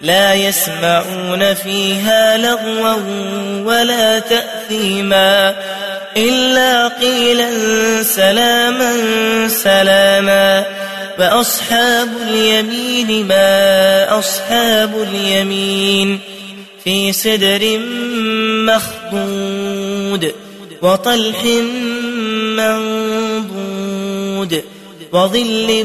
لا يسمعون فيها لغوا ولا تأثيما إلا قيلا سلاما سلاما وأصحاب اليمين ما أصحاب اليمين في سدر مخضود وطلح منضود وظل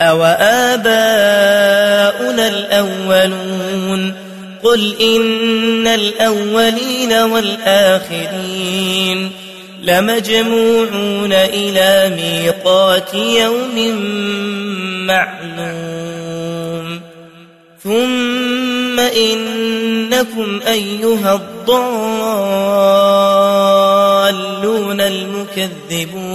أو آباؤنا الأولون قل إن الأولين والآخرين لمجموعون إلى ميقات يوم معلوم ثم إنكم أيها الضالون المكذبون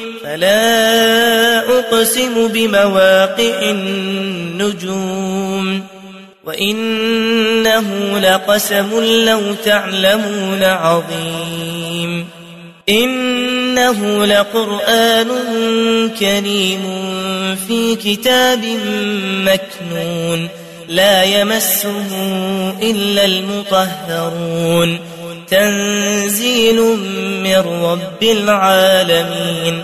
فلا أقسم بمواقع النجوم وإنه لقسم لو تعلمون عظيم إنه لقرآن كريم في كتاب مكنون لا يمسه إلا المطهرون تنزيل من رب العالمين